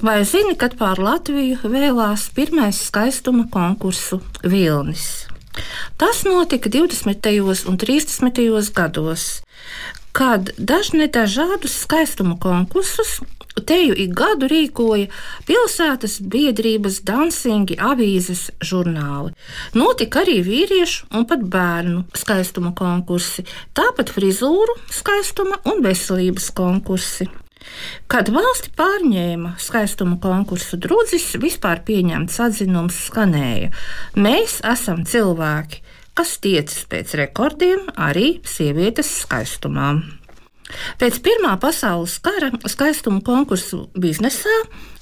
Vai zini, kad pār Latviju vēlās pirmais skaistuma konkursu Vilnis? Tas notika 20. un 30. gados, kad dažne dažādus skaistuma konkursus Teju ik gadu rīkoja pilsētas biedrības, dansingi, avīzes, žurnāli. Notika arī vīriešu un pat bērnu skaistuma konkursi, tāpat frizūru, skaistuma un veselības konkursi. Kad valsti pārņēma skaistuma konkursu drudzis, vispār pieņemts atzinums skanēja: Mēs esam cilvēki, kas tiecas pēc rekordiem arī sievietes skaistumā. Pēc Pirmā pasaules kara skaistuma konkursu biznesā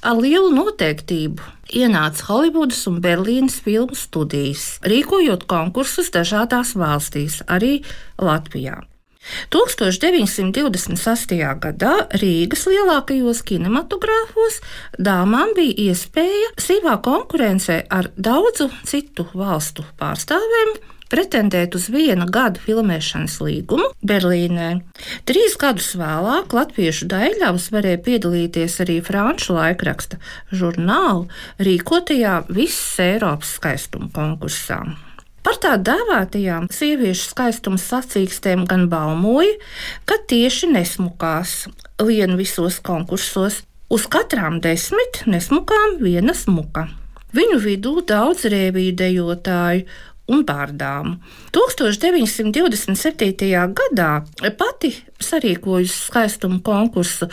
ar lielu noteiktību ienāca Holivudas un Berlīnas filmu studijas, rīkojot konkursus dažādās valstīs, arī Latvijā. 1928. gadā Rīgas lielākajos kinematogrāfos dāmām bija iespēja sīvā konkurencē ar daudzu citu valstu pārstāvēm pretendēt uz viena gada filmēšanas līgumu Berlīnē. Trīs gadus vēlāk latviešu daļļavas varēja piedalīties arī franču laikraksta žurnālu rīkotajā visas Eiropas skaistuma konkursā. Par tā dēvētajām sieviešu skaistuma sacīkstēm gan baumoja, ka tieši nesmukās lien visos konkursos. Uz katrām desmit nesmukām viena smuka. Viņu vidū daudz rēvīju dejotāju un pārdām. 1927. gadā pati sarīkojusi skaistuma konkursu,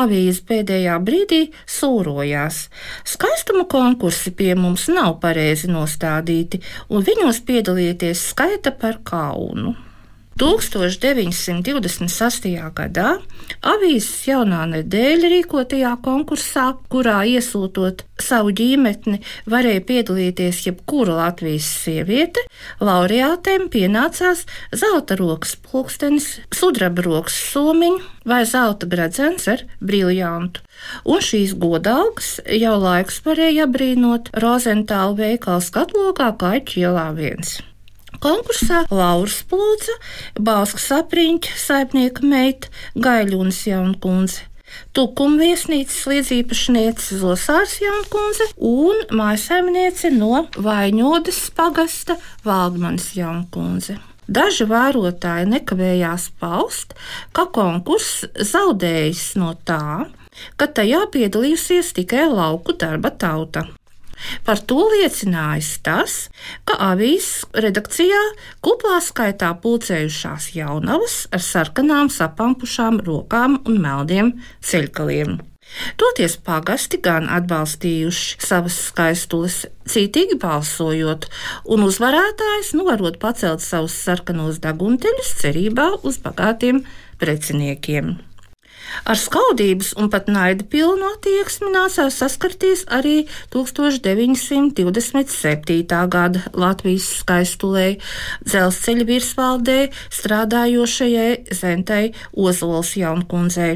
avīze pēdējā brīdī sūrojās. Skaistuma konkursi pie mums nav pareizi nostādīti, un viņos piedalīties skaita par kaunu. 1928. gadā avīzes jaunā nedēļa rīkotajā konkursā, kurā iesūtot savu ģimeni, varēja piedalīties jebkura Latvijas sieviete, laureātēm pienācās zelta rokas pulkstenis, sudraba rokas somiņu vai zelta gradzens ar briljantu. Un šīs godalgas jau laikus varēja apbrīnot Rozentāla veikala skatlogā Kaļķi ielā viens. Konkursā Lauras Plūca, Bāzkas apriņķa saimnieka meita Gaiļunas jaunkundze. Tukuma viesnīcas līdzīpašniece Zosārs Jaunkundze un mājsaimniece no Vaņodas pagasta Valdmanis Jaunkundze. Daži vērotāji nekavējās paust, ka konkurss zaudējis no tā, ka tajā piedalījusies tikai lauku darba tauta. Par to liecinājis tas, ka avīzes redakcijā kuplā skaitā pulcējušās jaunavas ar sarkanām sapampušām rokām un meldiem ceļkaliem. Toties pagasti gan atbalstījuši savas skaistules, cītīgi balsojot, un uzvarētājs nu varot pacelt savus sarkanos dagunteļus cerībā uz bagātiem preciniekiem. Ar skaudības un pat naida pilnu attieksmi nācās saskarties arī 1927. gada Latvijas skaistulē dzelzceļa virsvaldē strādājošajai Zentai Ozols jaunkundzei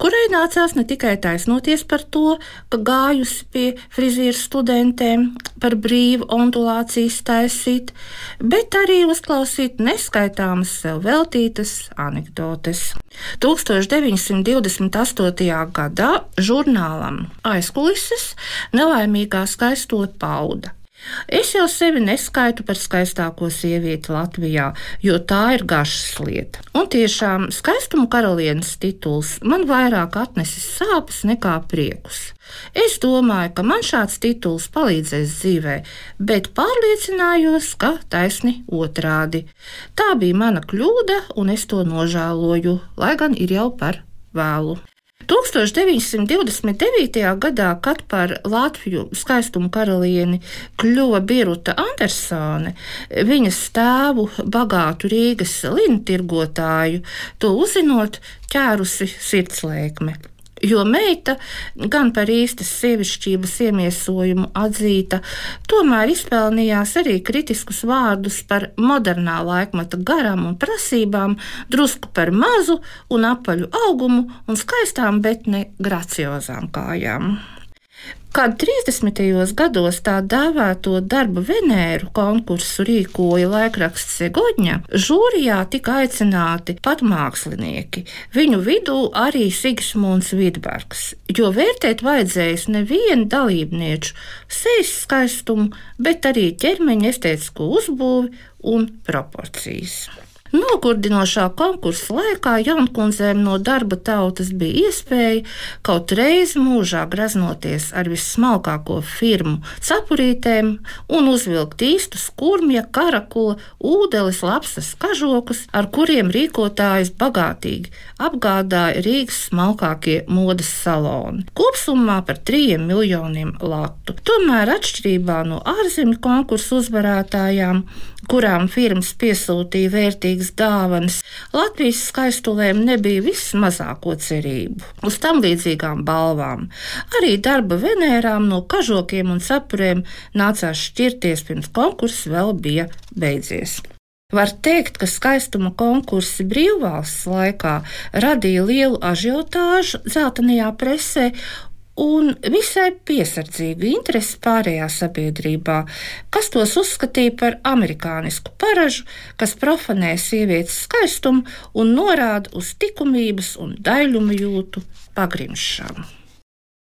kurai nācās ne tikai taisnoties par to, ka gājusi pie frizieru studentēm par brīvu ondulācijas taisīt, bet arī uzklausīt neskaitāmas sev veltītas anekdotes. 1928. gadā žurnālam aizkulises nelaimīgā skaistule pauda Es jau sevi neskaitu par skaistāko sievieti Latvijā, jo tā ir gašas lieta. Un tiešām skaistuma karalienes tituls man vairāk atnesis sāpes nekā priekus. Es domāju, ka man šāds tituls palīdzēs dzīvē, bet pārliecinājos, ka taisni otrādi. Tā bija mana kļūda, un es to nožēloju, lai gan ir jau par vēlu. 1929. gadā, kad par Latviju skaistumu karalieni kļuva Biruta Andersone, viņas tēvu, bagātu Rīgas linu tirgotāju, to uzzinot, ķērusi sirdslēkme jo meita gan par īstas sievišķības iemiesojumu atzīta, tomēr izpelnījās arī kritiskus vārdus par modernā laikmeta garām un prasībām, drusku par mazu un apaļu augumu un skaistām, bet ne graciozām kājām. Kad 30. gados tā dēvēto darba Venēru konkursu rīkoja laikraksts Segoņa, žūrijā tika aicināti pat mākslinieki. Viņu vidū arī Sigismunds Vidbergs, jo vērtēt vajadzējis nevienu dalībnieku sejas skaistumu, bet arī ķermeņa estētisko uzbūvi un proporcijas. Nogurdinošā konkursa laikā jaunkundzēm no darba tautas bija iespēja kaut reizi mūžā graznoties ar vissmalkāko firmu cepurītēm un uzvilkt īstu skurmja, karakula, ūdeles, lapsas kažokus, ar kuriem rīkotājs bagātīgi apgādāja Rīgas smalkākie modes saloni. Kopsumā par 3 miljoniem latu. Tomēr atšķirībā no ārzemju konkursu uzvarētājām, kurām firmas piesūtīja vērtīgas dāvanas, Latvijas skaistulēm nebija vismazāko cerību uz tam līdzīgām balvām. Arī darba venērām no kažokiem un sapuriem nācās šķirties pirms konkurss vēl bija beidzies. Var teikt, ka skaistuma konkursi brīvvalsts laikā radīja lielu ažiotāžu dzeltenajā presē un visai piesardzīgu interesi pārējā sabiedrībā, kas tos uzskatīja par amerikānisku paražu, kas profanē sievietes skaistumu un norāda uz likumības un daļumu jūtu pagrimšanu.